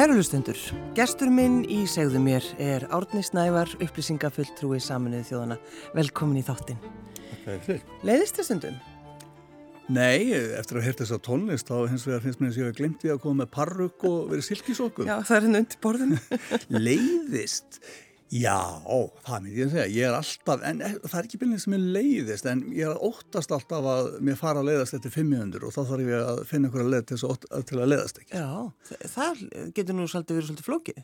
Kæru hlustundur, gestur minn í segðu mér er Árni Snævar, upplýsingafulltrúi saminuð þjóðana. Velkomin í þáttin. Leiðist þið stundum? Nei, eftir að hérta þess að tónlist þá hins vegar finnst mér að ég hef glemt því að koma með parruk og verið silkisokkum. Já, það er henni undir borðinu. Leiðist? Já, það myndi ég að segja. Ég er alltaf, en eh, það er ekki byrjað sem ég leiðist, en ég er óttast alltaf að mér fara að leiðast eftir 500 og þá þarf ég að finna einhverja leið til, til að leiðast ekki. Já, það getur nú svolítið verið svolítið flókið.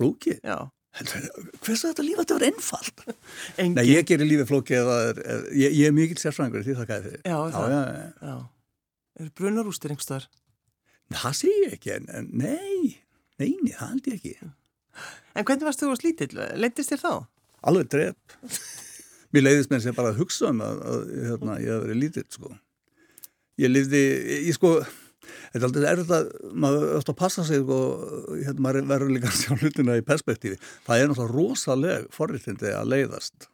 Flókið? Já. Hvers að þetta lífa þetta var einfalt? Nei, ég gerir lífið flókið eða ég, ég er mikil sérfræðingur því það gæði þið. Já, það. Já, já, já. Er brunarústir einhverstaðar? Það sé ég ekki, en, en nei, neini, það held ég ekki. En hvernig varst þú að slítill? Leittist þér þá? Alveg drepp. Mér leiðist þess að bara hugsa um að, að hérna, ég hef verið lítill, sko. Ég lifði, ég sko, þetta er aldrei erfitt að maður öll að passa sig sko, hérna, maður verður líka að sjá hlutina í perspektífi. Það er náttúrulega rosaleg forriðtindi að leiðast.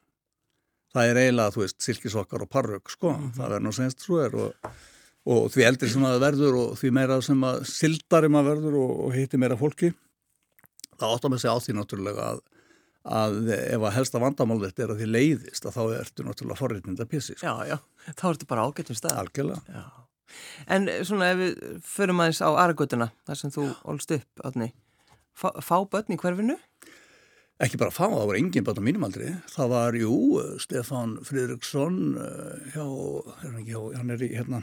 Það er eiginlega, þú veist, silkisokkar og parrök, sko. Mm -hmm. Það verður náttúrulega senst svo er og, og því eldri sem það verður og því meira sem að sildari maður verður og, og heiti meira fólki það áttum að segja á því náttúrulega að, að ef að helsta vandamál þetta er að því leiðist að þá ertu náttúrulega forrétnind að pissi. Sko. Já, já, þá ertu bara ágættum stað. Algjörlega. Já. En svona ef við förum aðeins á Aragötuna, þar sem þú ólst upp, átni, fá, fá börn í hverfinu? Ekki bara fá, það voru engin börn á mínum aldri. Það var, jú, Stefan Fridriksson, eh, hjá, hjá, hann er í, hérna,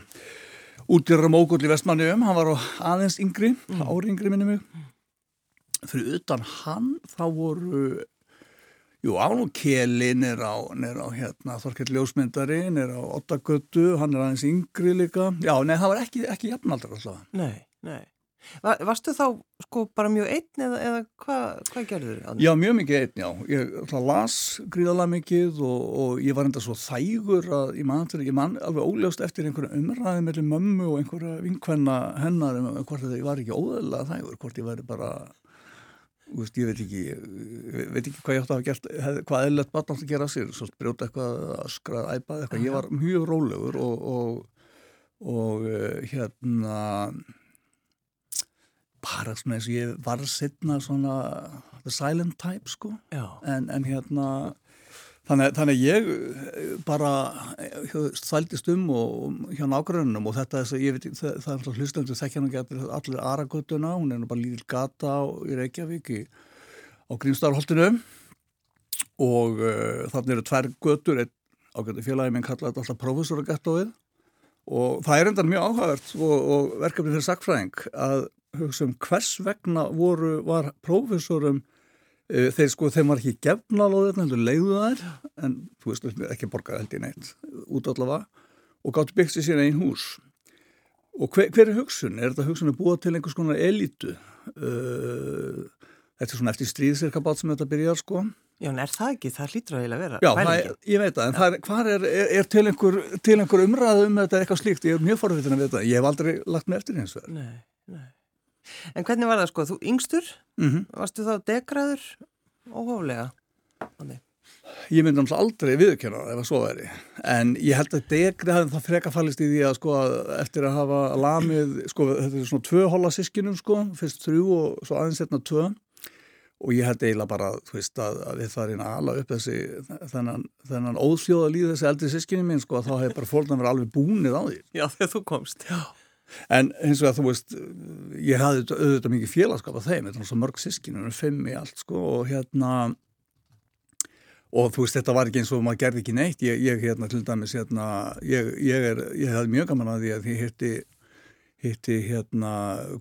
út í Ramókull í Vestmanniðum, hann var á aðeins yngri, mm. ári yngri minnum mig fyrir utan hann þá voru jú án og Kjelin er á, á hérna, Þorkell Ljósmyndari er á Ottagötu, hann er aðeins yngri líka já, nei, það var ekki, ekki jafnaldra alltaf Nei, nei Va, Varstu þá sko bara mjög einn eða, eða hvað hva gerður þér? Já, mjög mikið einn, já. Ég las gríðalega mikið og, og ég var enda svo þægur að ég mann, ég mann alveg óljóst eftir einhverja umræði mellir mömmu og einhverja vinkvenna hennar um hvort þetta, ég var ekki óðurlega þægur, hvort ég væri bara Veist, ég veit ekki, ég veit ekki hvað ég átti að hafa gert, hef, hvað eðlert barn átti að gera sér, svo brjóta eitthvað, öskrað, æpað eitthvað, ég var mjög rólegur og, og, og uh, hérna, bara svona eins og ég var setna svona the silent type sko, en, en hérna, Þannig, þannig ég eh, bara þvældist um og hjá nákvæmum og þetta þess að ég veit, það, það er alltaf hlustundu þekkja hann ekki allir aðragötuna, hún er nú bara lítil gata í Reykjavík í, á Grímstarholtinu og uh, þannig eru tvær götur, ágættu félagi minn kallaði þetta alltaf profesoragættóið og það er enda mjög áhagart og, og verkefni fyrir sakfræðing að hugsa um hvers vegna voru, var profesorum Eh, þeir sko, þeim var ekki gefna alveg þetta, leiðu þær, en þú veist ekki borga held í neitt, út allavega og gáttu byggt sér síðan einn hús og hver, hver er hugsun? Er þetta hugsun að búa til einhvers konar elitu? Uh, þetta er svona eftir stríðsirkabát sem þetta byrjar sko Já, en er það ekki? Það hlýtur að vera Já, það, ég veit það, en það er, hvað er, er, er til einhver, einhver umræðu um þetta eitthvað slíkt? Ég er mjög forvitin að vita, ég hef aldrei lagt með eftir og það Nei, nei En hvernig var það sko, þú yngstur, mm -hmm. varstu þá degraður óhóflega? Þannig. Ég myndi náttúrulega aldrei viðkjöna ef það svo væri, en ég held að degraðin það freka fallist í því að sko eftir að hafa lamið, sko þetta er svona tvö hola sískinum sko, fyrst þrjú og svo aðeins etna tvö og ég held eiginlega bara, þú veist, að, að við þarfum að ala upp þessi, þennan, þennan óþjóða líð þessi eldri sískinni minn sko að þá hefur bara fólkna verið alveg búnið á því. Já, þegar þú komst, já. En eins og að þú veist, ég hafði auðvitað mikið félagskap af þeim, þetta er svo mörg sískinu, fimm í allt sko og hérna, og þú veist þetta var ekki eins og maður gerði ekki neitt, ég, ég hérna til dæmis hérna, ég, ég er, ég hafði mjög gaman að því að ég hitti, hitti hérna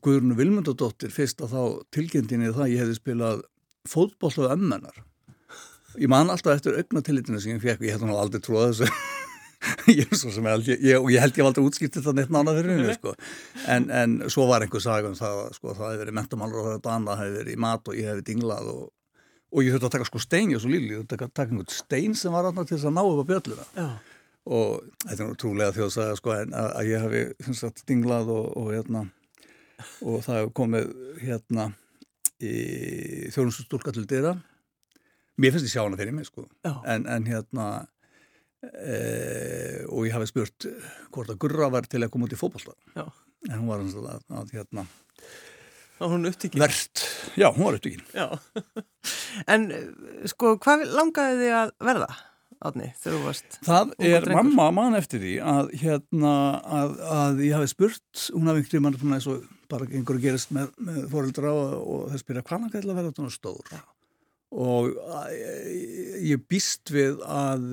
Guðrunu Vilmundadóttir fyrst að þá tilkynntinni það ég hefði spilað fótboll á ömmennar. Ég man alltaf eftir augnatilitinu sem ég fekk og ég hef aldrei trúið þessu ég, held, ég, og ég held ég aldrei útskiptið það neitt nána fyrir henni sko. en, en svo var einhver saga um það sko, það hefði verið mentamálur og það hefði annað hefði verið í mat og ég hefði dinglað og, og ég þurfti að taka sko stein, ég ég þurfti að taka einhvern stein sem var alltaf til þess að ná upp á bjölluna Já. og þetta er nú trúlega þjóðsaga sko, að, að ég hefði sagt, dinglað og, og, hérna, og það hefði komið hérna í þjóðnustúrka til dýra mér finnst ég sjá hana fyrir mig sko. en, en hérna Eh, og ég hafi spurt hvort að Gurra var til að koma út í fókbalta en hún var að, að hérna verðt já, hún var upptökin. Já, en sko, hvað langaði þið að verða, Átni, þegar þú varst? Það er mamma mann eftir því að, hérna, að, að ég hafi spurt, hún hafi einhverjum mann svona eins og bara einhverju gerist með, með fóröldra og, og þess byrja hvað langaði að verða svona stór. Já. Og að, ég býst við að,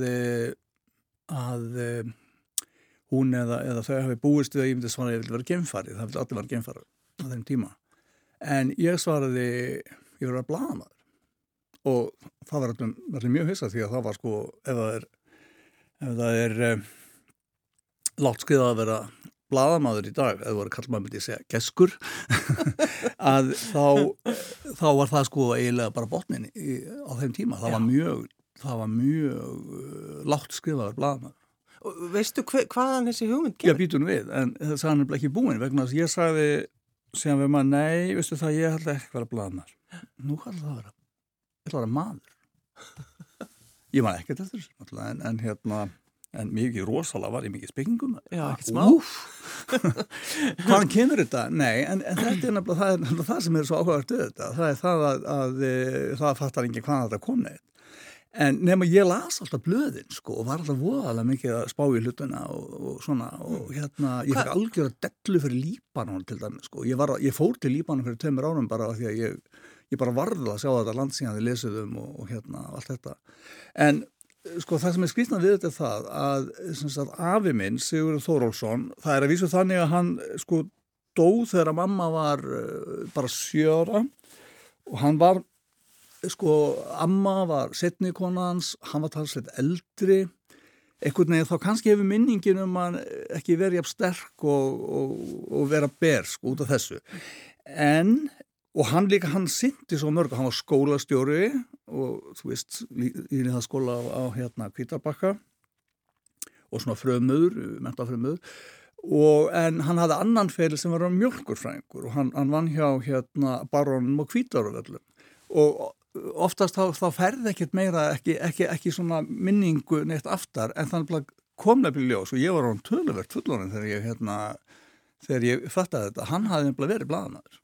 að hún eða, eða þau hafi búist við að ég myndi svara að ég vildi vera gemfarið, það vildi allir vera gemfarið á þeim tíma. En ég svaraði, ég verði að blaða maður og það var allir mjög hissa því að það var sko, ef það er, ef það er eh, látt skriða að vera blaðamadur í dag, eða voru kallmaður myndi ég segja geskur, að þá, þá var það sko eiginlega bara botnin í, á þeim tíma. Það Já. var mjög, það var mjög uh, látt skriðaður blaðamadur. Og veistu hva, hvaðan þessi hugmynd kemur? Já, býtum við, en það sagði hann ekki búin vegna þess að ég sagði síðan við maður, nei, veistu það, ég ætla ekki að vera blaðnar. Nú ætla það að vera, ég ætla að vera maður. Ég maður ekkert eftir þessu, en, en hérna, en mikið rosalega var ég mikið spengum. Já, ekkert smá. Hvaðan kemur þetta? Nei, en, en þetta er nefnilega það, er nefnilega það sem er svo áhugavert auðvitað. Það er það að, að, að eh, það En nema ég las alltaf blöðin sko og var alltaf voðalega mikið að spá í hlutuna og, og svona og mm. hérna ég fikk algjör að dellu fyrir Líbanon til dæmi sko. Ég, var, ég fór til Líbanon fyrir tömur árum bara því að ég, ég bara varði að sjá þetta land síðan þið lesuðum og, og hérna allt þetta. En sko það sem er skritnað við þetta er það að, að afi minn, Sigur Þórólfsson, það er að vísu þannig að hann sko dóð þegar að mamma var uh, bara sjöra og hann var sko, Amma var setni konans, hann var talsveit eldri. Einhvern veginn þá kannski hefur minningin um að ekki verið jafn sterk og, og, og vera ber sko út af þessu. En og hann líka, hann syndi svo mörg hann var skólastjóri og þú veist, í það skóla á, á hérna Kvítarbakka og svona fröðmöður, mentafröðmöður og en hann hafði annan feil sem var mjölkurfrængur og hann, hann vann hjá hérna barónum og Kvítaröðlum og oftast þá, þá ferði ekkert meira ekki, ekki, ekki svona minningu neitt aftar en þannig kom nefnilega ljós og ég var á hann töluvert fullónin þegar ég hérna, þegar ég fattaði þetta. Hann hafði nefnilega verið bladamæður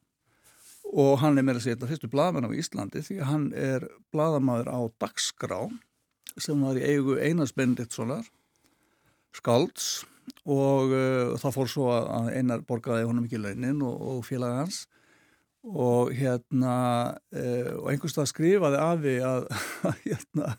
og hann er að segja þetta fyrstu bladamæður á Íslandi því að hann er bladamæður á Dagskrá sem var í eigu Einars Benditssonar Skalds og uh, það fór svo að Einar borgaði honum ekki launin og, og félagi hans og hérna uh, og einhverstað skrifaði afi að hérna,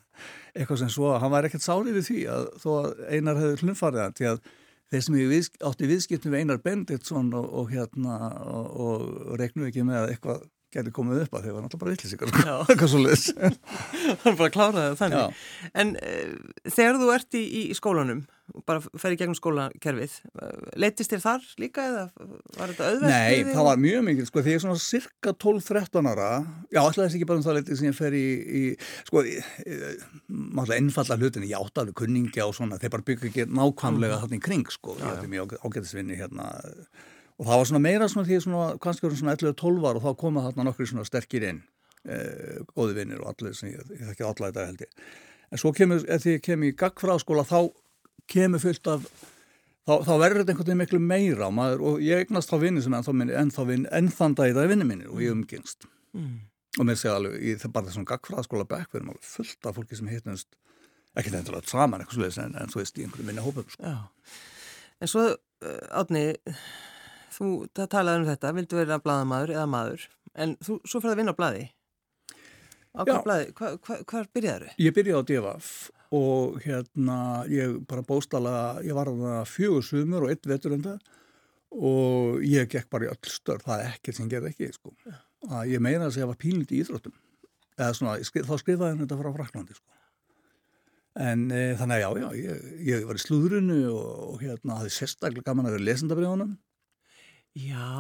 eitthvað sem svo að hann var ekkert sárið við því að þó að Einar hefði hlumfarið hann til að þeir sem við, átti viðskiptum við Einar Benditsson og, og hérna og, og reiknuði ekki með að eitthvað gerði komið upp að þeir var náttúrulega bara vittlýsingar sko. eitthvað svo leiðis er bara að klára það þannig Já. En uh, þegar þú ert í, í skólanum bara fer í gegnum skólakerfið leytist þér þar líka eða var þetta auðvelt? Nei, það var mjög mikil sko, því ég er svona cirka 12-13 ára já, alltaf þess ekki bara um það leytið sem ég fer í, í sko, maður ennfalla hlutin ég átti alveg kunningi á svona þeir bara byggja ekki nákvæmlega mm. þarna í kring sko, já, ég ætti mjög ágættisvinni hérna og það var svona meira svona því svona, kannski voru svona 11-12 ára og þá koma þarna nokkri svona sterkir inn eh, góði vinnir og allir sem ég, ég þekki allar þetta held ég en svo kemur, ef því ég kemur í gagfráskóla þá kemur fullt af þá, þá verður þetta einhvern veginn miklu meira maður, og ég eignast þá vinni sem ennþá minni ennþá vinn, ennþann dag í það vinni minni og ég umgengst mm. og mér segja alveg, er bara þessum gagfráskóla bekk við erum alveg fullt af fólki sem hitnust ekki þetta saman eitthvað sluðis en, en þú veist í einhverju minni hópum sko. En svo, Átni þú talaði um þetta, vildu vera bladamadur eða maður, en þú svo fyrir að vinna á bladi á hvað bladi, hva, hva, hvað byrjaður þau? Ég byrjaði á DFF og hérna ég bara bóstala ég var á fjögur sumur og eitt vetur enda og ég gekk bara í öll störf, það er ekkert sem gerði ekki sko. að ég meina þess að ég var pílind í íþróttum eða svona, þá skrifaði henni þetta frá Fraklandi sko. en e, þannig að já, já ég, ég var í slúðrunu og, og hérna hafði sérstaklega gaman að vera lesendabriðunum Já.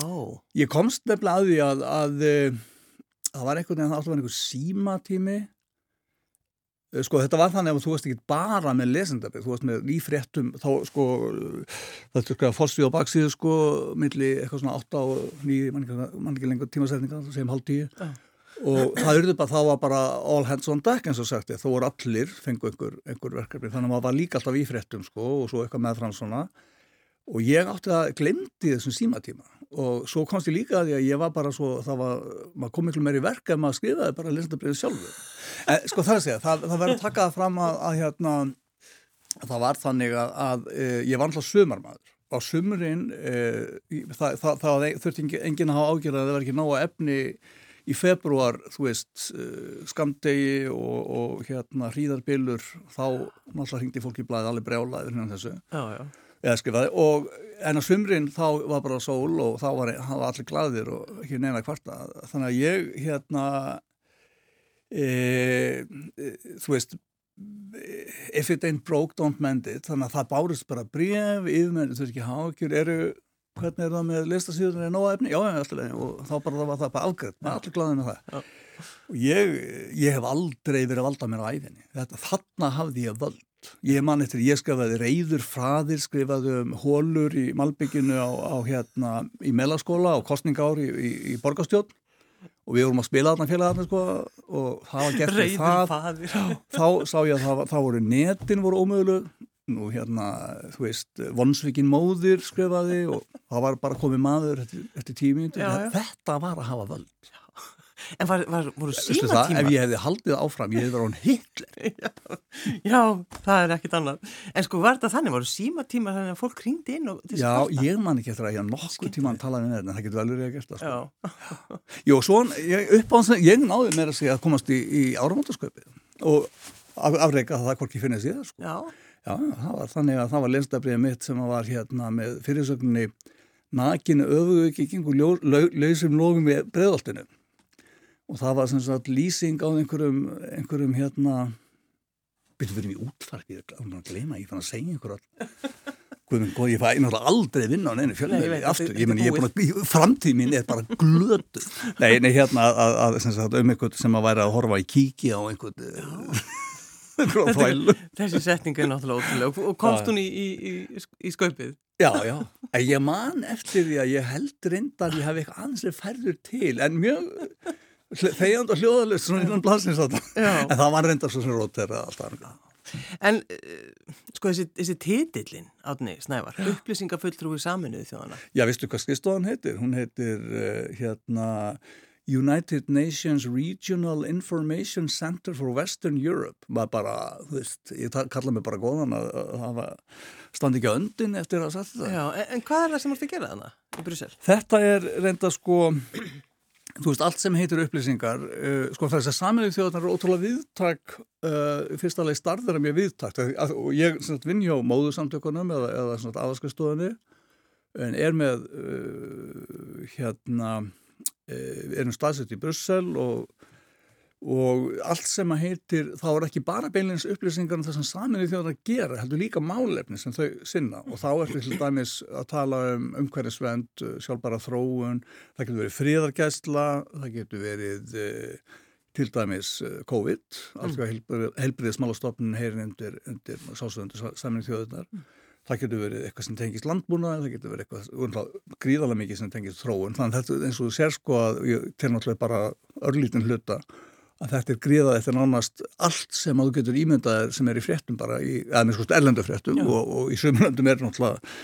Ég komst nefnilega að því að, að, að eh, það var einhvern veginn að það var einhver símatími. Eh, sko þetta var þannig að þú varst ekki bara með lesendabið, þú varst með lífréttum, þá sko þetta er sko fórsvíð á baksíðu sko milli eitthvað svona 8 og 9, mann ekki lengur tímasetninga, segjum halv 10 uh. og það urði bara, þá var bara all hands on deck eins og sagt ég, þó voru allir fengu einhver, einhver verkefni, þannig að maður var líka alltaf í fréttum sko og svo eitthvað meðfram svona. Og ég átti að glemdi þessum símatíma og svo komst ég líka að því að ég var bara svo, það var, maður kom miklu meir í verk ef maður skrifaði bara lesendabriðið sjálfur. En sko það er að segja, það, það verður að taka það fram að, að hérna, það var þannig að, að e, ég var alltaf sömarmadur. Á sömurinn, e, það, það, það þurfti enginn að hafa ágjörðað að það var ekki náða efni í februar, þú veist, skamdegi og, og hérna hríðarbylur, þá náttúrulega hringdi fólk í blæði alveg brjálaður hérna þessu. Já, já. Eða skrifaði og en á svumrin þá var bara sól og þá var, var allir gladir og ekki neina kvarta. Þannig að ég hérna, e, e, þú veist, if it ain't broke, don't mend it. Þannig að það bárist bara bref, yfirmenni, þú veist ekki, hákjur eru hvernig er það með listasíðunni er nóga efni, já, já, alltaf og þá bara það var það bara afgrætt, maður allir gláðið með það já. og ég, ég hef aldrei verið valdað mér á æfinni þetta, þarna hafði ég völd ég man eftir, ég skrifaði reyður fraðir skrifaði um hólur í Malbygginu á, á hérna í melaskóla og kostningári í, í, í borgastjórn og við vorum að spila þarna félagarna sko og það var gert með það. Þá sá ég að það, það voru netin voru ómöguleg. Nú hérna, þú veist, vonsvikinn móðir skrifaði og það var bara komið maður eftir, eftir tími þetta var að hafa völd. Já. En var, var, voru síma tíma? Ef ég hefði haldið áfram, ég hefði verið án hitler. Já, já, það er ekkit annað. En sko var þetta þannig, voru síma tíma þannig að fólk ringdi inn Já, ég man ekki eftir að ég haf nokkuð tíma að tala við neðin, en það getur vel verið að gesta sko. Jó, svo ég, upp á að ég náði mér að segja að komast í, í áramótasköpið og afreika það hvort ég finnist ég það sko. Já. Já, það var þannig að það var leinstabriðið mitt sem var hérna með fyrirsögninni nakinu öfuguðkikking og lausum lógum við breðoltinu og það var sem sagt lýsing á einhverjum, einhverjum hérna byrju verið við útfarkið að gleyma, ég fann að segja einhverjum Guðmund góð, ég fæ náttúrulega aldrei vinna á neinu fjölmiðli aftur, ég menn ég er búin að framtíð mín er bara glötu Nei, nei hérna að, að, að um einhvern sem að væri að horfa í kíki á einhvern þessi setning er náttúrulega ótrúlega og komst hún í, í, í, í skaupið? Já, já, en ég man eftir því að ég held reyndar ég hef eitthvað ansið færður til en mjög þegjand og hljóðalist svona innan blansins en það var reyndar svo sem rót þeirra alltaf En uh, sko þessi, þessi titillin átni snævar, upplýsingafulltrúi saminuði þjóðana Já, veistu hvað skristofan heitir? Hún heitir uh, hérna United Nations Regional Information Center for Western Europe var bara, þú veist, ég kalla mig bara góðan að það standi ekki öndin eftir að setja þetta. Já, en, en hvað er það sem þú ert að gera þannig í Bryssel? Þetta er reynda sko, þú veist, allt sem heitir upplýsingar, uh, sko þess að saminuð þjóðarnar eru ótrúlega viðtak, uh, fyrstulega starður er mjög viðtakt og ég vinn hjá móðusamtökunum eða, eða aðskristofunni en er með uh, hérna eh, erum staðsett í Brussel og, og allt sem að heitir, þá er ekki bara beinleins upplýsingar um það sem saminni þjóðar að gera, heldur líka málefni sem þau sinna og þá er til dæmis að tala um umhverjusvend, sjálfbara þróun, það getur verið fríðargæsla, það getur verið eh, til dæmis eh, COVID, allt hvað mm. helbriðismálastofnun heyrin undir, undir sásöðundur saminni þjóðunar. Mm það getur verið eitthvað sem tengist landbúnaði, það getur verið eitthvað gríðalega mikið sem tengist þróun, þannig að þetta eins og þú sér sko að ég til náttúrulega bara örlítinn hluta að þetta er gríðað eftir nánast allt sem að þú getur ímyndaðir sem er í fréttum bara, í, eða með sko erlendafréttum og, og í sömurlöndum er náttúrulega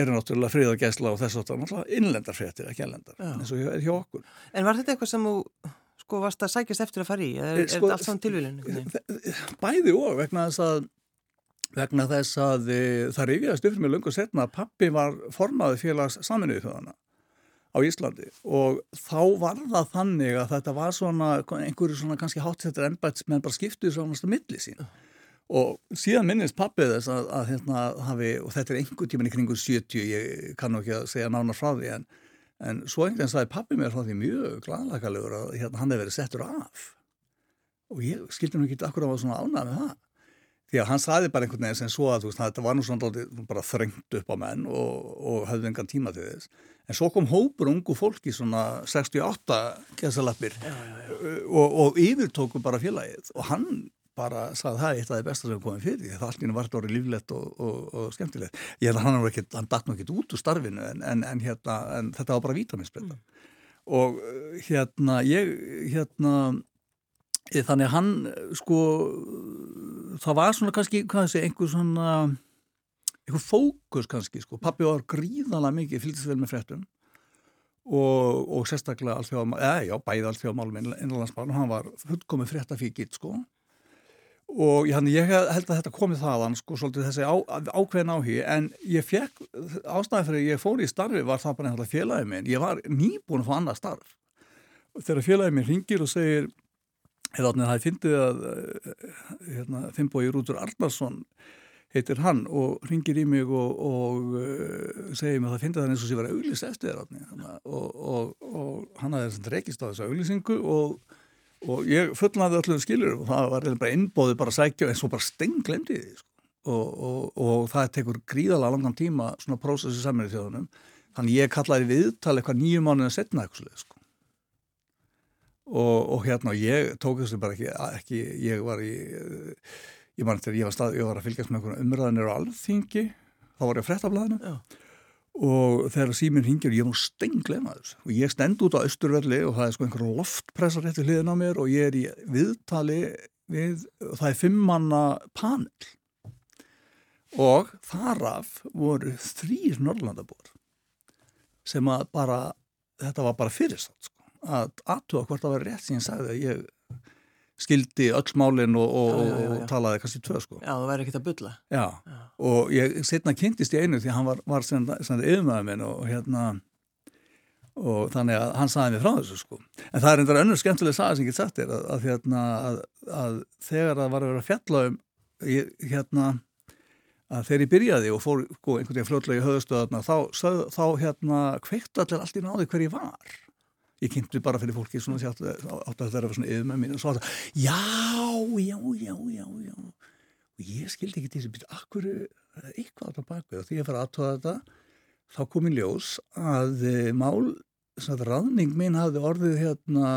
er náttúrulega fríðargæsla og þess að það er náttúrulega innlendarfréttir, ekki erlendar, eins og er hjá okkur. En var þetta eitthvað sem þú sko varst að sækjast eftir að fara í, eða er, sko, er þetta allt saman tilvílun? Bæði og vegna þess að vegna þess að það rifjaðist upp með lungu setna að pappi var formaði félags saminuði þjóðana á Íslandi. Og þá var það þannig að þetta var svona einhverju svona kannski hátsettur ennbæts menn bara skiptuði svona stað milli sín. Og síðan minnist pappið þess að, að hérna hafi, og þetta er einhver tíman í kringu 70, ég kannu ekki að segja nánar frá því en, en svo einhvern veginn sagði pappið mér frá því mjög gladlakalegur að hérna, hann hefði verið settur af. Og ég skildi nú ekki akkur að það var svona ánað með það því að hann saði bara einhvern veginn sem svo að veist, þetta var nú svona bara þrengt upp á menn og, og höfðu engan tíma til þess. En svo kom hópur ungu fólki svona 68 gæsalappir og, og yfirtóku bara félagið. Og hann bara sagði það er eitt af það besta sem komið fyrir því það allt í var orðið líflegt og, og skemmtilegt. Ég held að hann var ekkert, hann datt ekkert út úr starfinu en, en, en, hérna, en þetta var bara vítaminsbreyta mm. og hérna ég hérna þannig að hann sko það var svona kannski, sé, einhver svona einhver fókus kannski, sko. Pappi var gríðalega mikið, fylgist vel með fréttum og, og sérstaklega alþjóðamál, eða já, bæði alþjóðamálum innanlandsmálum, hann var fullkomið fréttafíkitt sko. Og hann, ég held að þetta komið þaðan sko svolítið þessi á, ákveðin áhí en ég fekk, ástæði fyrir ég fór í starfi var það bara einhverja félagið minn. Ég var nýbúin að fá annað starf. Og þegar félagið minn ringir og segir hérna það finnst að hérna, Finnbói Rútur Arnarsson heitir hann og ringir í mig og, og uh, segir mig að það finnst það eins og sé verið að auglýsa eftir þér og, og, og hann hafði rekist á þessu auglýsingu og ég fullnaði öllum skilur og það var bara innbóðið bara að sækja eins og bara stenglemdi því sko. og það tekur gríðalega langan tíma svona prósessi saman í þjóðunum þannig ég kallaði viðtal eitthvað nýju mánuðin setna eitthvað sko. Og hérna ég tók þessu bara ekki, ekki ég var í ég man þegar ég var, stað, ég var að fylgjast með umræðanir á alþingi þá var ég að fretta blæðinu og þegar síminn hingir ég er nú stengleinaður og ég stend út á austurvelli og það er sko einhverjum loftpressar rétti hliðin á mér og ég er í viðtali við, það er fimmanna panel. Og þaraf voru þrýr Norrlandabor sem að bara þetta var bara fyrirstátt sko, að aðtúa hvort það var rétt sem ég sagði að ég skildi öll málinn og, og, já, já, já, og talaði kannski tvö sko. Já, það væri ekkert að bylla. Já, og ég setna kynntist í einu því hann var, var sem yfirmæðið minn og hérna og þannig að hann saði mig frá þessu sko. En það er einhverja önnur skemmtileg saga sem ég get sagt þér að, að, hérna, að, að þegar það var að vera fjalla um ég, hérna að þegar ég byrjaði og fór sko, einhvern veginn fljóðlega í höðustöðarna þá, þá hérna kveikt allir allt í náði hver ég var ég kynnti bara fyrir fólki svona því að þetta er svona yfir með mín og svo að það, já, já, já, já, já. Og ég skildi ekki þessi byrju, akkur eitthvað á það bakvið og því að fara aðtóða þetta þá kom í ljós að e, mál, svona að ráðning mín hafði orðið hérna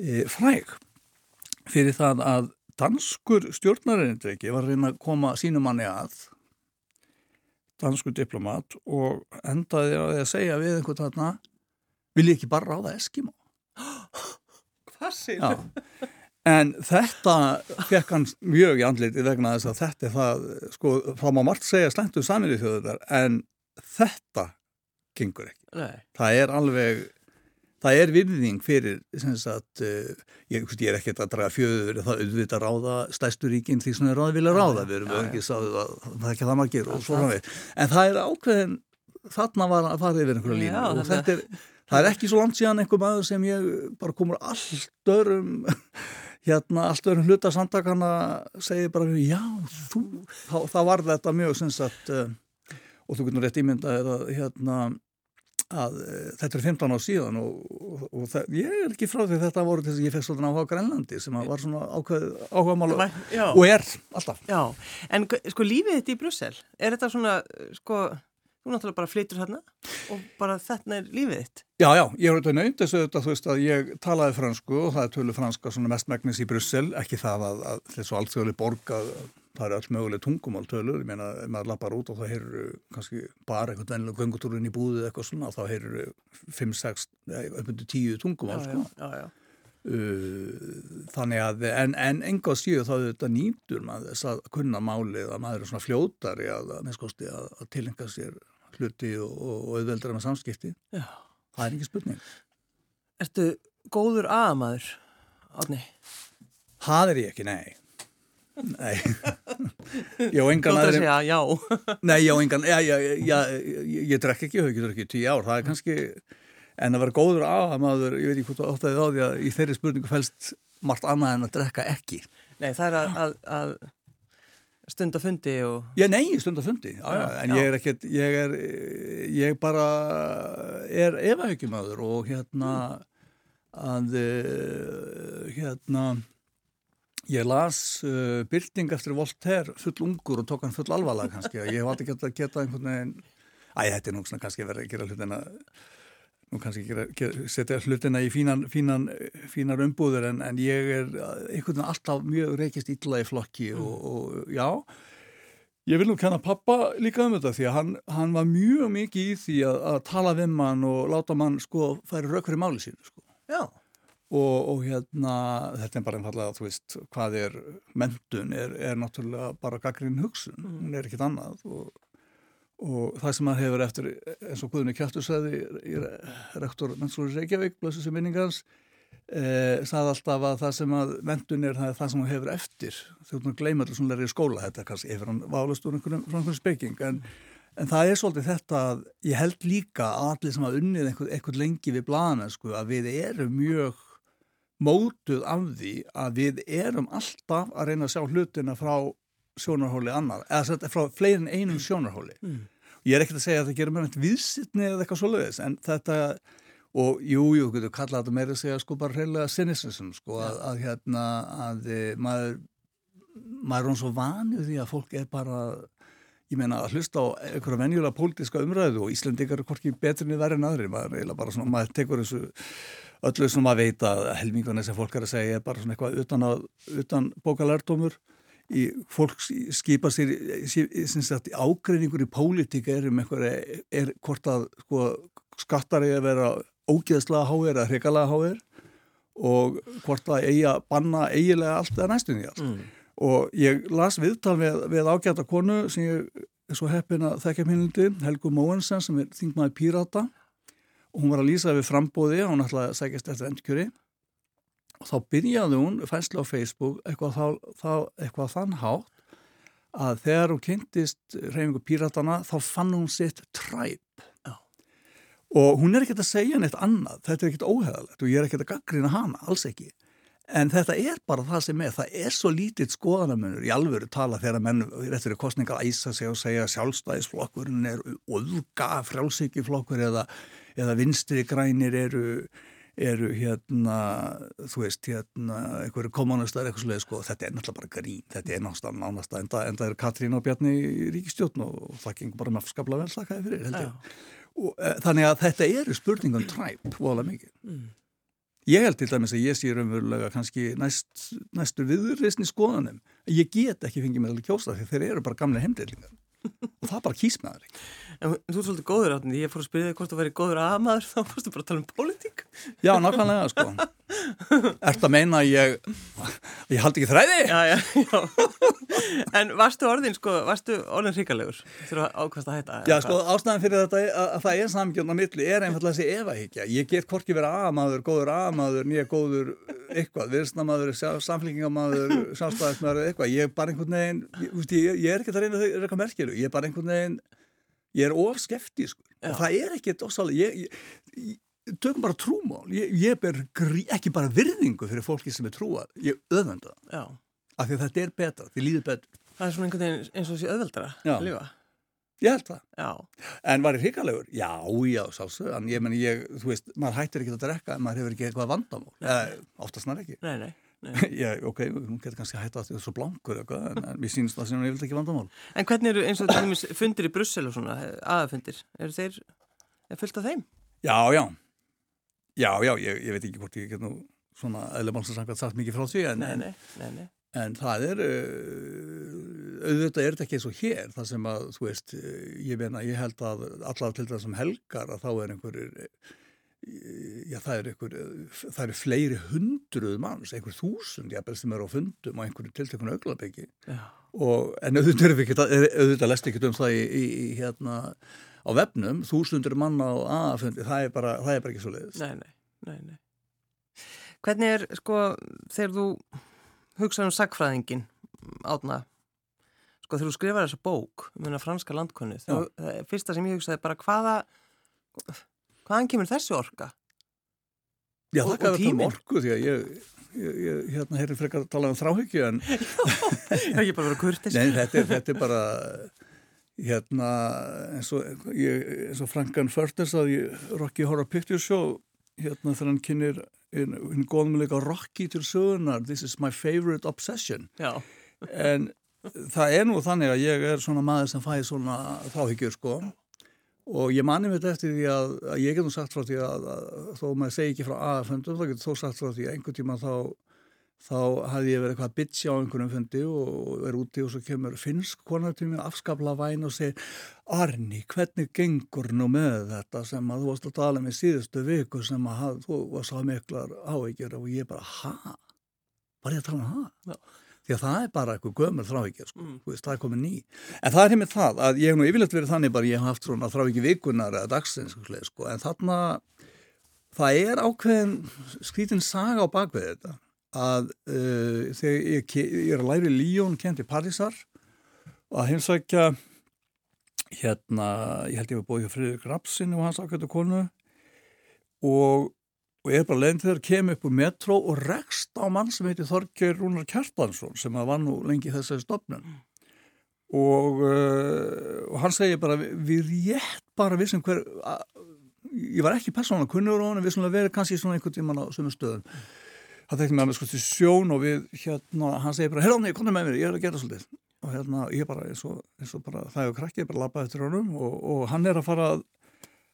e, fræg fyrir það að danskur stjórnarindriki var að reyna að koma sínum manni að danskur diplomat og endaði að segja við einhvern þarna vil ég ekki bara ráða Eskimo hvað sér þau? En þetta fekk hann mjög í andliti vegna þess að þetta er það, sko, þá má margt segja slengt um saminni þjóðunar, en þetta gengur ekki. Nei. Það er alveg, það er virðing fyrir, sem sagt, uh, ég, ég er ekkert að draga fjöður, það auðvita ráða stæsturíkinn því sem er ráði vilja ráða, við erum ekki sáðu að það er ekki það maður gerur og svo frá við. En það er ákveðin, þarna var að fara yfir einhverja línu og þetta er það er ekki svo langt síðan einhver maður sem ég bara komur allt örum hérna allt örum hluta samtakana segir bara já þú þá, þá var þetta mjög uh, eh, og þú getur rétt ímyndað að hérna að uh, þetta er 15 á síðan og, og, og það, ég er ekki frá því þetta voru þess að ég fekk svolítið áhuga Grænlandi sem var svona áhuga, mála og er alltaf. Já, en sko lífið þetta í Brussel er þetta svona sko þú náttúrulega bara flytur hérna og bara þetta er lífið þitt. Já, já, ég er auðvitað nöynd þess að þú veist að ég talaði fransku og það er tölu franska svona mestmægnis í Brussel, ekki það að, að þessu allþjóðli borg að það eru alls möguleg tungumál tölur, ég meina, ef maður lappar út og þá heyrur kannski bara einhvern vennilega göngutúrin í búðið eitthvað svona og þá heyrur 5-6, upp undir 10 tungumál, já, sko. Já, já, já. Uh, þannig að en, en enga síðu þá þetta nýtur maður þess að kunna málið að maður er svona fljótari að, að, að, að tilenga sér hluti og, og auðveldra með samskipti. Já. það er ekki spurning. Ertu góður aðamaður, Átni? Það er ég ekki, nei. Nei. Já, engan aðri Nei, já, engan já, já, já, Ég, ég drekk ekki, ég drekk ekki tíu ár. Það er kannski, en að vera góður aðamaður ég veit ekki hvort það óttaði á því að í þeirri spurningu fælst margt annað en að drekka ekki. Nei, það er að, að, að stundafundi og... Já, nei, stundafundi, já, já, en já. ég er ekkert, ég er, ég bara er efahyggjumadur og hérna að, eh, hérna, ég las uh, byrting eftir Voltaire full ungur og tók hann full alvarlega kannski, ég hef aldrei gett að geta einhvern veginn, æ, þetta er nú svona kannski verið að gera hlutina nú kannski setja hlutina í fínan, fínan, fínar umbúður en, en ég er einhvern veginn alltaf mjög reykist illa í flokki mm. og, og já, ég vil nú kenna pappa líka um þetta því að hann, hann var mjög mikið í því að, að tala við mann og láta mann sko færi rauk fyrir máli sínu sko. Já. Og, og hérna, þetta er bara einfallega, þú veist, hvað er mentun, er, er náttúrulega bara gaggrinn hugsun, mm. hún er ekkit annað og og það sem hann hefur eftir eins og Guðunni Kjartusæði rektor Mennsóri Reykjavík blössu sem minningans eh, sagði alltaf að það sem að mentun er það, það sem hann hefur eftir þegar hann gleymur allir svona lærið skóla þetta kannski hefur hann válast úr einhvern, einhvern speking en, en það er svolítið þetta að ég held líka að allir sem að unnið einhvern, einhvern lengi við blana sko, að við erum mjög mótuð af því að við erum alltaf að reyna að sjá hlutina frá sjónarhóli annar, eða frá fleirin einum sjónarhóli. Mm. Ég er ekkert að segja að það gerir mér eitthvað viðsittni eða eitthvað svoleiðis, en þetta, og jú, jú, þú getur kallað þetta meira að segja sko bara reyðlega cynicism, sko, að, að hérna, að eh, maður, maður er hún svo vanið því að fólk er bara, ég meina, að hlusta á einhverja venjulega pólitíska umræðu og Íslandikar er hvorki betrinni verið en aðri, maður er bara svona, maður tekur þessu öllu sem maður veit að helmingunni sem fólk er að segja er bara svona eitthvað utan, utan bókalærdómur í fólk skipa sér ágreiningur í pólitíka er um einhverja, er hvort að sko, skattar er að vera ógeðslega háir eða hrigalega háir og hvort að eigi að banna eigilega allt eða næstunni allt. Mm. og ég las viðtal við, við ágæta konu sem ég er svo heppin að þekka minnundi, Helgu Móensen sem er þingmaði Pírata. Og hún var að lýsa við frambóði hún ætlaði að sækjast eftir endkjöri og þá byrjaði hún fæslu á Facebook eitthvað, þá, þá, eitthvað þann hátt að þegar hún kynntist reyfingu píratana þá fann hún sitt træp Já. og hún er ekkert að segja neitt annað, þetta er ekkert óheðalegt og ég er ekkert að gaggrina hana, alls ekki. En þetta er bara það sem er. Það er svo lítið skoðanamunur. Í alvöru tala þegar menn réttur í kostningar æsa sig og segja sjálfstæðisflokkurinn er öðga frjálsíkiflokkur eða, eða vinstri grænir eru eru hérna, þú veist, hérna, einhverju kommunistar eitthvað sluðið, sko, þetta er náttúrulega bara grín, þetta er náttúrulega nánast að enda, enda er Katrín og Bjarni í ríkistjótn og það gengur bara með afskapla velslakaði fyrir, held ég. Og, e, þannig að þetta eru spurningum træp, vola mikið. Mm. Ég held til dæmis að ég sé raunverulega kannski næst, næstur viðurreysni skoðanum. Ég get ekki fengið með að kjósta því þeir eru bara gamlega heimdeilingar og það bara kýs með það. En þú er svolítið góður átni, ég fór að spyrja þig hvort þú væri góður aðmaður, þá fórstu bara að tala um pólitík. Já, nákvæmlega, sko. Ert að meina að ég, ég haldi ekki þræði? Já, já, já. En varstu orðin, sko, varstu orðin hrikalegur að ákvæmst að hætta? Já, sko, ástæðan fyrir þetta að, að það er samgjörn á milli er einfallega þessi evahyggja. Ég get hvorki verið aðmaður, góður aðmaður, nýja góður eitthvað, viðstnamaður, samflingingamaður, sjálfstæðismæður, eitthvað. Ég er bara einhvern veginn, ég, ég er ekki að reyna þau eitthvað merkjulu. Ég er bara einhvern veginn ég er of skeftískur og það er ekkert ofsalega ég, ég, ég tökum bara trúmál ég, ég ber ekki bara virðingu fyrir fólki sem er trúar, ég öðvenda það af því að þetta er betra, því líður betur Það er svona einhvern veginn eins og þessi öðveldra að lifa Ég held það. Já. En var ég hrikalegur? Já, já, sálsög. En ég menn, ég, þú veist, maður hættir ekki að drekka en maður hefur ekki eitthvað vandamál. Eða, oftast nær ekki. Nei, nei. Já, ok, hún getur kannski hægt að það er svo blankur eitthvað, en, mér sínst það sem ég vildi ekki vandamál. En hvernig eru eins og það fundir í Brussel og svona, aðafundir, eru þeir, er fullt af þeim? Já, já, já, já, ég, ég veit ekki hvort ég get nú svona eðlumálsarsangat sagt mikið frá því, en, nei, nei, nei, en það er, auðvitað er þetta ekki eins og hér, það sem að, þú veist, ég meina, ég held að allar til það sem helgar að þá er einhverjir já það eru einhver, það eru fleiri hundruð manns, einhver þúsund jafnveg sem eru á fundum og einhverju tiltökun auglabegi og en auðvitað er auðvitað lest ekki um það í, í, í hérna á vefnum, þúsundur manna á aðfundi, það er bara, það er bara ekki svo leiðist. Nei, nei, nei, nei. Hvernig er, sko, þegar þú hugsaður um sagfræðingin átna, sko, þegar þú skrifar þessa bók um hennar franska landkunni, þá, fyrsta sem ég hugsaði bara hvaða hvaðan kemur þessi orka? Já, það gafur það um orku því að ég, ég, ég hérna heyri frekar að tala um þráhyggju en Já, ég er bara verið að kurtis Nei, þetta er, þetta er bara hérna eins og, ég, eins og Frankan Förters að Rocky Horror Picture Show hérna þegar hann kynir hinn góðumleika Rocky til sögunar This is my favorite obsession. Já. en það er nú þannig að ég er svona maður sem fæði svona þráhyggjur sko og ég manni þetta eftir því að, að ég getur sagt frá því að, að þó maður segi ekki frá aðfundum þá getur þó sagt frá því að einhvern tíma þá þá hafði ég verið eitthvað að bitcha á einhvern fundi og er úti og svo kemur finnsk konar til mér afskapla væn og segir Arni, hvernig gengur nú með þetta sem að þú varst að tala með síðustu viku sem að þú varst að miklar áhyggjur og ég bara, ha? Var ég að tala um það? Já. Því að það er bara eitthvað gömur þráhíkja sko, mm. það er komið ný. En það er heiminn það að ég hef nú yfirlegt verið þannig bara ég hef haft svona þráhíkja vikunar eða dagsins sko, en þarna það er ákveðin skrítin saga á bakvið þetta að uh, þegar ég, ég er að læri Líón kent í Parísar og að heimsækja hérna, ég held ég að búið hjá Friðrik Rapsin og hans ákveðtu konu og og ég er bara leiðin til þér kem upp úr metro og rekst á mann sem heiti Þorger Rúnar Kjartansson sem var nú lengi þessari stopnum og, uh, og hann segir bara við rétt bara vissum hver að, ég var ekki persónulega kunnur á hann við svona verið kannski svona einhvern tíman á sömu stöðum. Það tekti mig að með sko til sjón og við hérna, hann segir bara herra á mig, kom með mér, ég er að gera svolítið. Og hérna, ég bara, eins og, eins og bara það er krakki, ég bara lappa eftir honum og, og hann er að fara að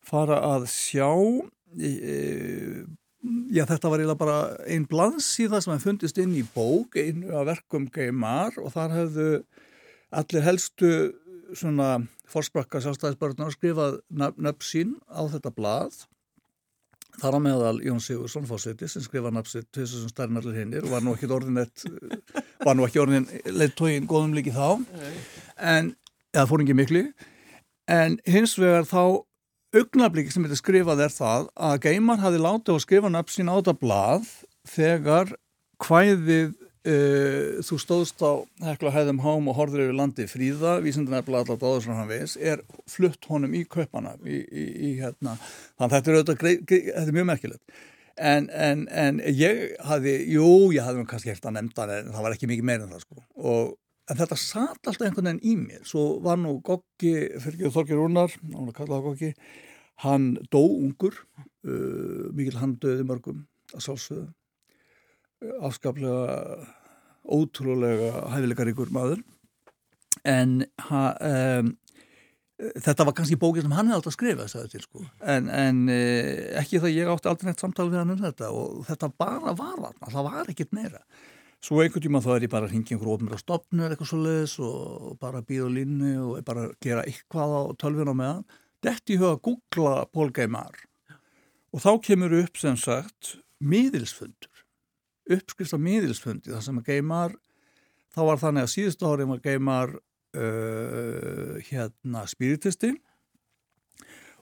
fara að sjá já, þetta var eiginlega bara einn blansíða sem hann fundist inn í bók, einu af verkum Geimar og þar hefðu allir helstu svona fórsprakka sjálfstæðisbörnar skrifað nöfn sín á þetta blað. Þar á meðal Jón Sigursson fórseti sem skrifaði nöfn sitt til þessum stærn allir hinnir og var nú ekki orðin var nú ekki orðin leitt tógin góðum líki þá. En, eða fór ekki miklu. En hins vegar þá augnablík sem þetta skrifað er það að Geimar hafi látið að skrifa nöfn sín á þetta blað þegar hvæðið uh, þú stóðst á hekla hæðum hám og horður yfir landi fríða, vísindin er blað alltaf áður sem hann veist, er flutt honum í kaupana í, í, í hérna. Þannig að þetta er, þetta er mjög merkilegt. En, en, en ég hafi jú, ég hafi kannski hert að nefnda en það var ekki mikið meira en það sko. Og En þetta satt alltaf einhvern veginn í mér, svo var nú Gokki, fyrir Þorgir Rúnar, hann var kallað Gokki, hann dó ungur, uh, mikil hann döði mörgum að sálsögðu, uh, afskaplega, ótrúlega hæfileikaríkur maður, en ha, um, þetta var kannski bókið sem hann hefði átt að skrifa þess að til sko, en, en uh, ekki það ég átti aldrei neitt samtal við hann um þetta og þetta bara var þarna, það var ekkit meira. Svo einhvern tíma þá er ég bara að ringja einhverjum ofnir á stopnu eða eitthvað svo leiðis og bara býða línu og bara gera eitthvað á tölvun á meðan. Þetta í huga að googla Pól Geimar og þá kemur upp sem sagt miðilsfundur, uppskrift af miðilsfundi þar sem að Geimar, þá var þannig að síðustu árið var Geimar uh, hérna spiritisti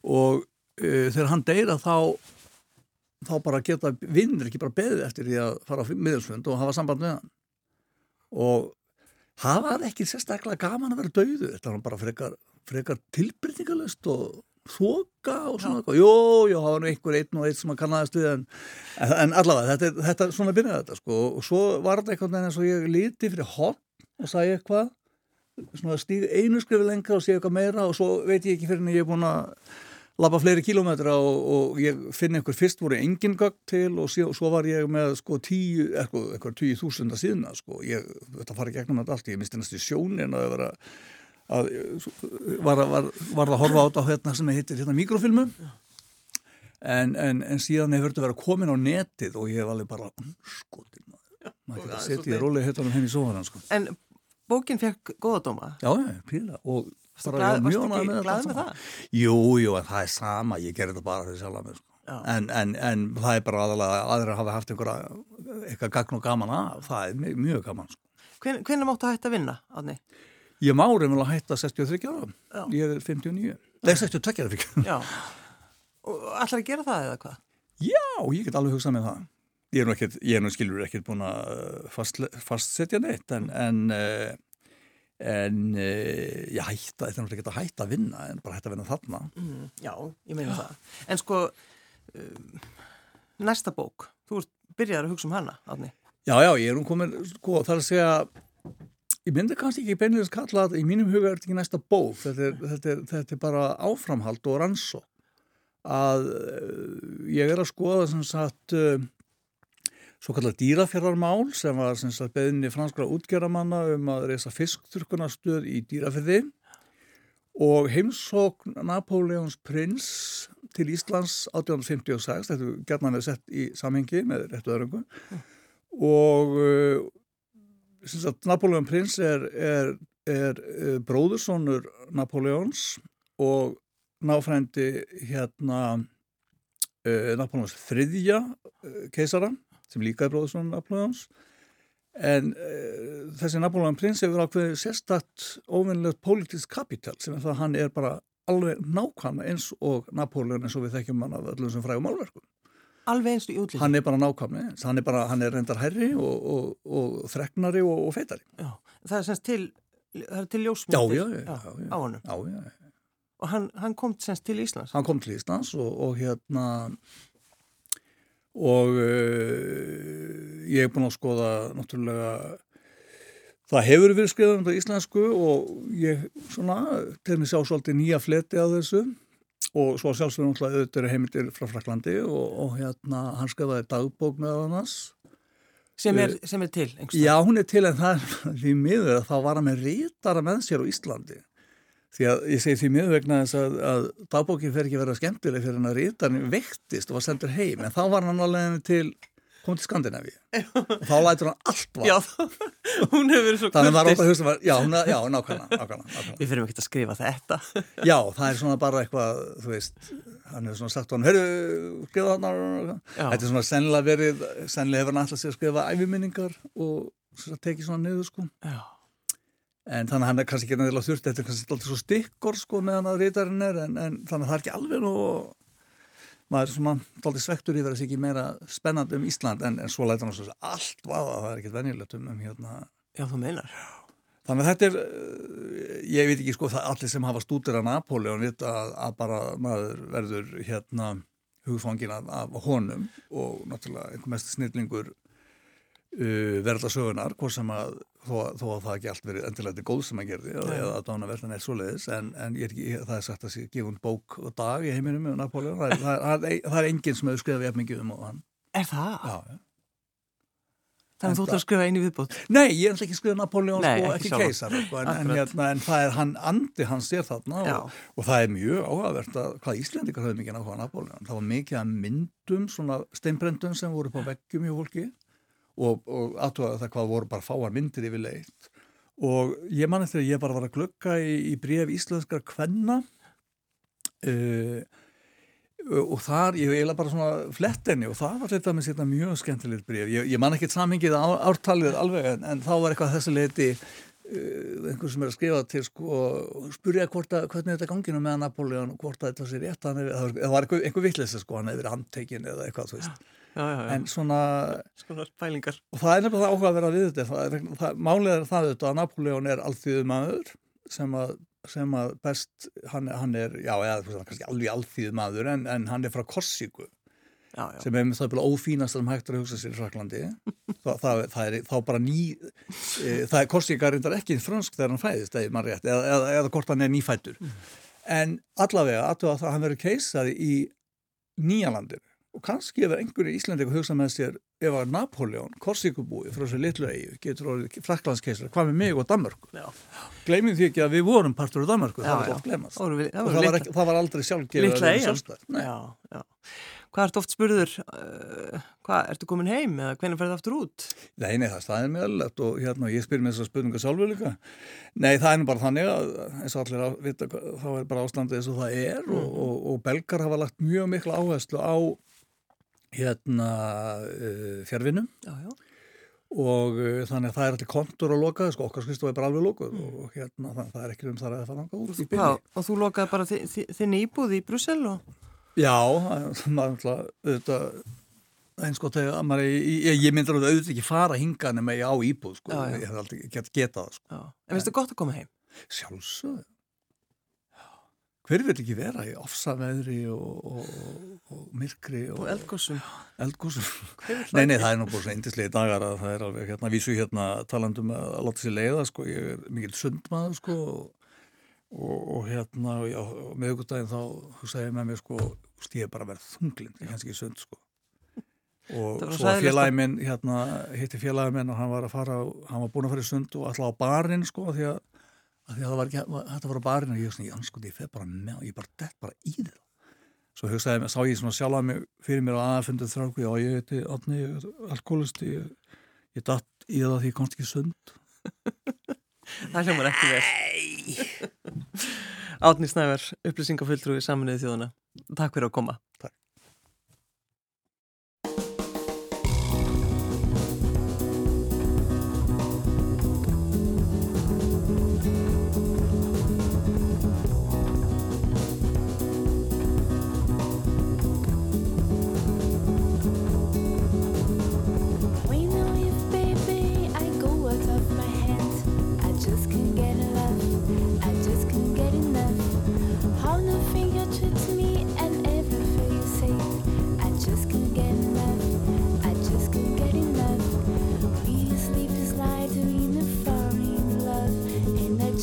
og uh, þegar hann deyra þá þá bara geta vinnir ekki bara beðið eftir því að fara á miðelsfund og hafa samband með hann. Og það var ekki sérstaklega gaman að vera dauðu þetta var bara frekar, frekar tilbyrningalist og þoka og svona eitthvað, jú, jú, það var einhver einn og einn sem að kannast við en, en allavega, þetta, þetta er svona byrjaði þetta sko. Og svo var þetta eitthvað eins og ég líti fyrir hot og sagði eitthvað svona stíg einu skrifi lengra og sé eitthvað meira og svo veit ég ekki fyrir en ég er búin að lappa fleiri kilómetra og, og ég finn einhver fyrst voru engin gögg til og svo, svo var ég með sko tíu, eitthvað, tíu þúsunda síðna sko, ég, þetta fari gegnum þetta allt, ég misti næstu sjónin að vera að, var, var, var það að horfa á þetta hérna sem heitir hérna mikrofilmu en, en, en síðan hefur þetta verið að komin á netið og ég hef alveg bara skotin maður. Að setja í róli hittanum henni í sóðan sko. En bókin fekk góðadóma? Já, píla. Og Varst þú ekki glad með það? Jú, jú, en það er sama, ég ger þetta bara fyrir sjálf að sko. en, en, en það er bara aðalega aðra hafa haft einhverja eitthvað gagn og gaman að, það er mjög, mjög gaman sko. Hvern, Hvernig máttu að hætta að vinna, Átni? Ég má reynilega að hætta 63 ára ég er 59, nei 62 ára Já, og ætlar að gera það eða hvað? Já, ég get alveg hugsað með það Ég er nú, ekkert, ég nú skilur ekkert búin að fast, fastsetja neitt en, en uh, en uh, ég hætta, þetta er náttúrulega ekki að hætta að vinna en bara hætta að vinna þarna. Mm, Já, ég meina það. En sko, uh, næsta bók þú byrjar að hugsa um hana, Átni Já, já, ég er um komin sko, það er að segja ég myndi kannski ekki beinlega að kalla að í mínum huga er þetta ekki næsta bók þetta er, þetta er, þetta er bara áframhald og rannsó að uh, ég er að skoða sem sagt svo kallar dýrafjörðarmál sem var sagt, beðinni franskra útgerramanna um að reysa fiskturkunastöð í dýrafjörði og heimsókn Napoleons prins til Íslands 1856, þetta er gætna með sett í samhengi með réttu öðrungum mm. og sagt, Napoleon prins er, er, er, er bróðursónur Napoleons og náfrændi hérna uh, Napoleons þriðja keisara sem líka er bróðsson Napoleons en uh, þessi Napoleon prins hefur ákveðið sérstatt óvinnlegt politísk kapital sem er það að hann er bara alveg nákvæmlega eins og Napoleon eins og við þekkjum hann af öllum sem frægum álverkum. Alveg eins og í útlýtt? Hann er bara nákvæmlega eins, hann er bara, hann er reyndar herri og, og, og þreknari og, og feitari. Já, það er semst til, til ljósmyndir já, já, já, á honum. Já, já, já. Og hann, hann kom semst til Íslands? Hann kom til Íslands og hérna og uh, ég er búin að skoða náttúrulega það hefur verið skriðað um þetta íslensku og ég svona til mig sjá svolítið nýja fleti á þessu og svo sjálfsögur náttúrulega auðvitað heimildir frá Fraklandi og, og hérna hann skrifaði dagbók með annars sem er, sem er til? Einhverstað. Já, hún er til en það er því miður að þá var hann með rítara með sér á Íslandi því að ég segi því miður vegna þess að, að dagbókin fer ekki verið skemmtileg fyrir hann að rítarni vektist og var sendur heim en þá var hann alveg til kom til Skandinavi og þá lætur hann allt var Já, hún hefur verið svo að hugsa var, já, hún, já, nákvæmlega, nákvæmlega Við fyrir ekki að skrifa þetta. Já, það er svona bara eitthvað þú veist, hann hefur svona sagt hann hörru, skrifa þarna. Þetta er svona sennilega verið, sennilega hefur hann alltaf sér að skrifa æfiminningar og tekið svona niður sko. Já en þannig að hann er kannski ekki nefnilega þurft þetta er kannski alltaf svo stikkor sko meðan að rítarinn er en, en þannig að það er ekki alveg nú maður er svona alltaf svektur yfir að það sé ekki meira spennandi um Ísland en, en svo læta hann svo allt vaða það er ekkert venjulegt um, um hérna. Já þú meinar. Þannig að þetta er, eh, ég veit ekki sko það allir sem hafa stútir að Napoleon vita að, að bara maður verður hérna hugfangin af, af honum og náttúrulega einhver mest snillingur uh, verða sögunar, hvort sem að þó, þó að það ekki allt verið endilega til góð sem að gerði eða, eða að dána verðan er svo leiðis en, en er ekki, það er sagt að sé gefun bók og dag í heiminum með Napoleon það, það, það, það er enginn sem hefur skrifað eftir mikið um og hann. Er það? Já, já. Þannig að þú ætlar að skrifa einu viðbútt? Nei, ég er ekki skrifað Napoleon Nei, sko, ekki keisar sko, en, en, hérna, en það er hann, andi hans er þarna og, og það er mjög áhugavert að hvað Íslendikar höfðu mikið náttúrulega Napoleon það var mikið að myndum, svona steinbrendum sem voru på veggjum í fólki og, og aðtöða það hvað voru bara fáar myndir yfir leitt og ég man eftir að ég bara var að glögga í, í bref íslenskar kvenna uh, og þar, ég eiginlega bara svona flettinni og það var þetta með sérna mjög skemmtilegt bref, ég, ég man ekki samingið á, ártalið alveg en, en þá var eitthvað þessi leiti uh, einhver sem er að skrifa til sko og spurja hvort að, hvernig þetta ganginu með Napoleon og hvort að þetta sé rétt það var, einhver, einhver vittlisa sko, hann hefur verið handtekinn eða eitthvað, þú veist Já, já, en svona svona pælingar. Og það er nefnilega áhuga að vera við þetta. Það, það, málið er það auðvitað að Napoleon er alþýðu maður sem að, sem að best hann, hann er, já, eða kannski alveg alþýðu maður en, en hann er frá Korsíku. Já, já. sem er með það bara ófínast sem hægt er að hugsa sér í Fraklandi það, það, það er þá bara ný e, það er Korsíka reyndar ekki fransk þegar hann fæðist eða, eða, eða, eða hvort hann er nýfættur mm. en allavega að það hann verður keisari í Nýjalandir og kannski ef einhverju í Íslandi hugsa með sér ef að Napoleon, Korsíkubúi frá þessu litlu eigi, getur orðið fraklandskeisar hvað með mig og Danmarku gleymið því ekki að við vorum partur af Danmarku já, það var oft glemast og það var, ekki, það var aldrei sjálfgefið litla hvað ert oft spurður uh, hvað, ertu komin heim eða hvernig það aftur út? Nei, nei, það staðir meðalegt og hérna, ég spyr mér þessar spurningar sjálfur líka. Nei, það er nú bara þannig að eins og allir að vita, þá er bara ástandið eins og það er mm. og, og, og belgar hafa lagt mjög miklu áherslu á hérna uh, fjárvinnum og uh, þannig að það er allir kontur að loka sko, okkar skristu er bara alveg lokað mm. og hérna þannig að það er ekki um það að það langa út í byrni. Og þú lokaði bara þi þi þinn íbúð í Brussel og? Já, maður auðvitað eins og þegar ég, ég myndir auðvitað ekki fara hinga nema ég á íbúð sko, já, já. ég hef aldrei gett getað sko. En finnst það gott að koma heim? Sjálfsög hver vil ekki vera í ofsaveðri og, og, og myrkri og, og eldgósum eldgósum nei, nei, það er nú búin svona indislega dagar að það er alveg hérna, vísu hérna talandum að láta sér leiða sko, ég er mikil sundmaður sko og hérna já, með aukvöldaginn þá hugsaði ég með mér sko, ég er bara verið þunglind ég hans ekki sund sko. Og svo félagi minn hérna, hitti félagi minn og hann var að fara hann var búin að fara í sund og alltaf á barinn sko því að það var þetta var á barinu og ég var svona, ég anskoti, ég feð bara með og ég bara dett bara í það svo hugsaði sá ég svona sjálf að mig fyrir mér á aðfundu þráku, já ég heiti Átni, alkoholisti ég, ég datt í það því ég komst ekki sund. Það hljómar ekki vel. Átni Snæver upplýsingafulltrúi saminuði þjóðuna Takk fyrir að koma. Takk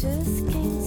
just can't.